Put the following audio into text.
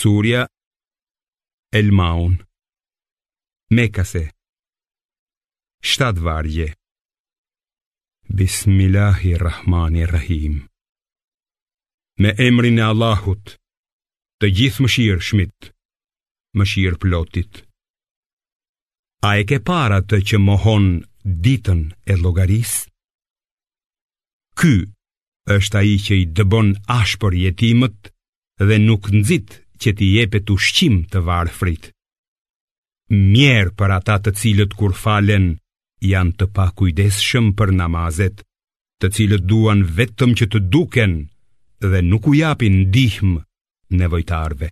Surja El Maun Mekase Shtat vargje Bismillahirrahmanirrahim Me emrin e Allahut Të gjithë më shirë shmit Më shirë plotit A e ke para të që mohon ditën e logaris? Ky është ai që i dëbon ashpër jetimët dhe nuk nxit që t'i jepet ushqim të varfrit. Mjerë për ata të cilët kur falen, janë të pa kujdeshëm për namazet, të cilët duan vetëm që të duken dhe nuk u japin dihmë nevojtarve.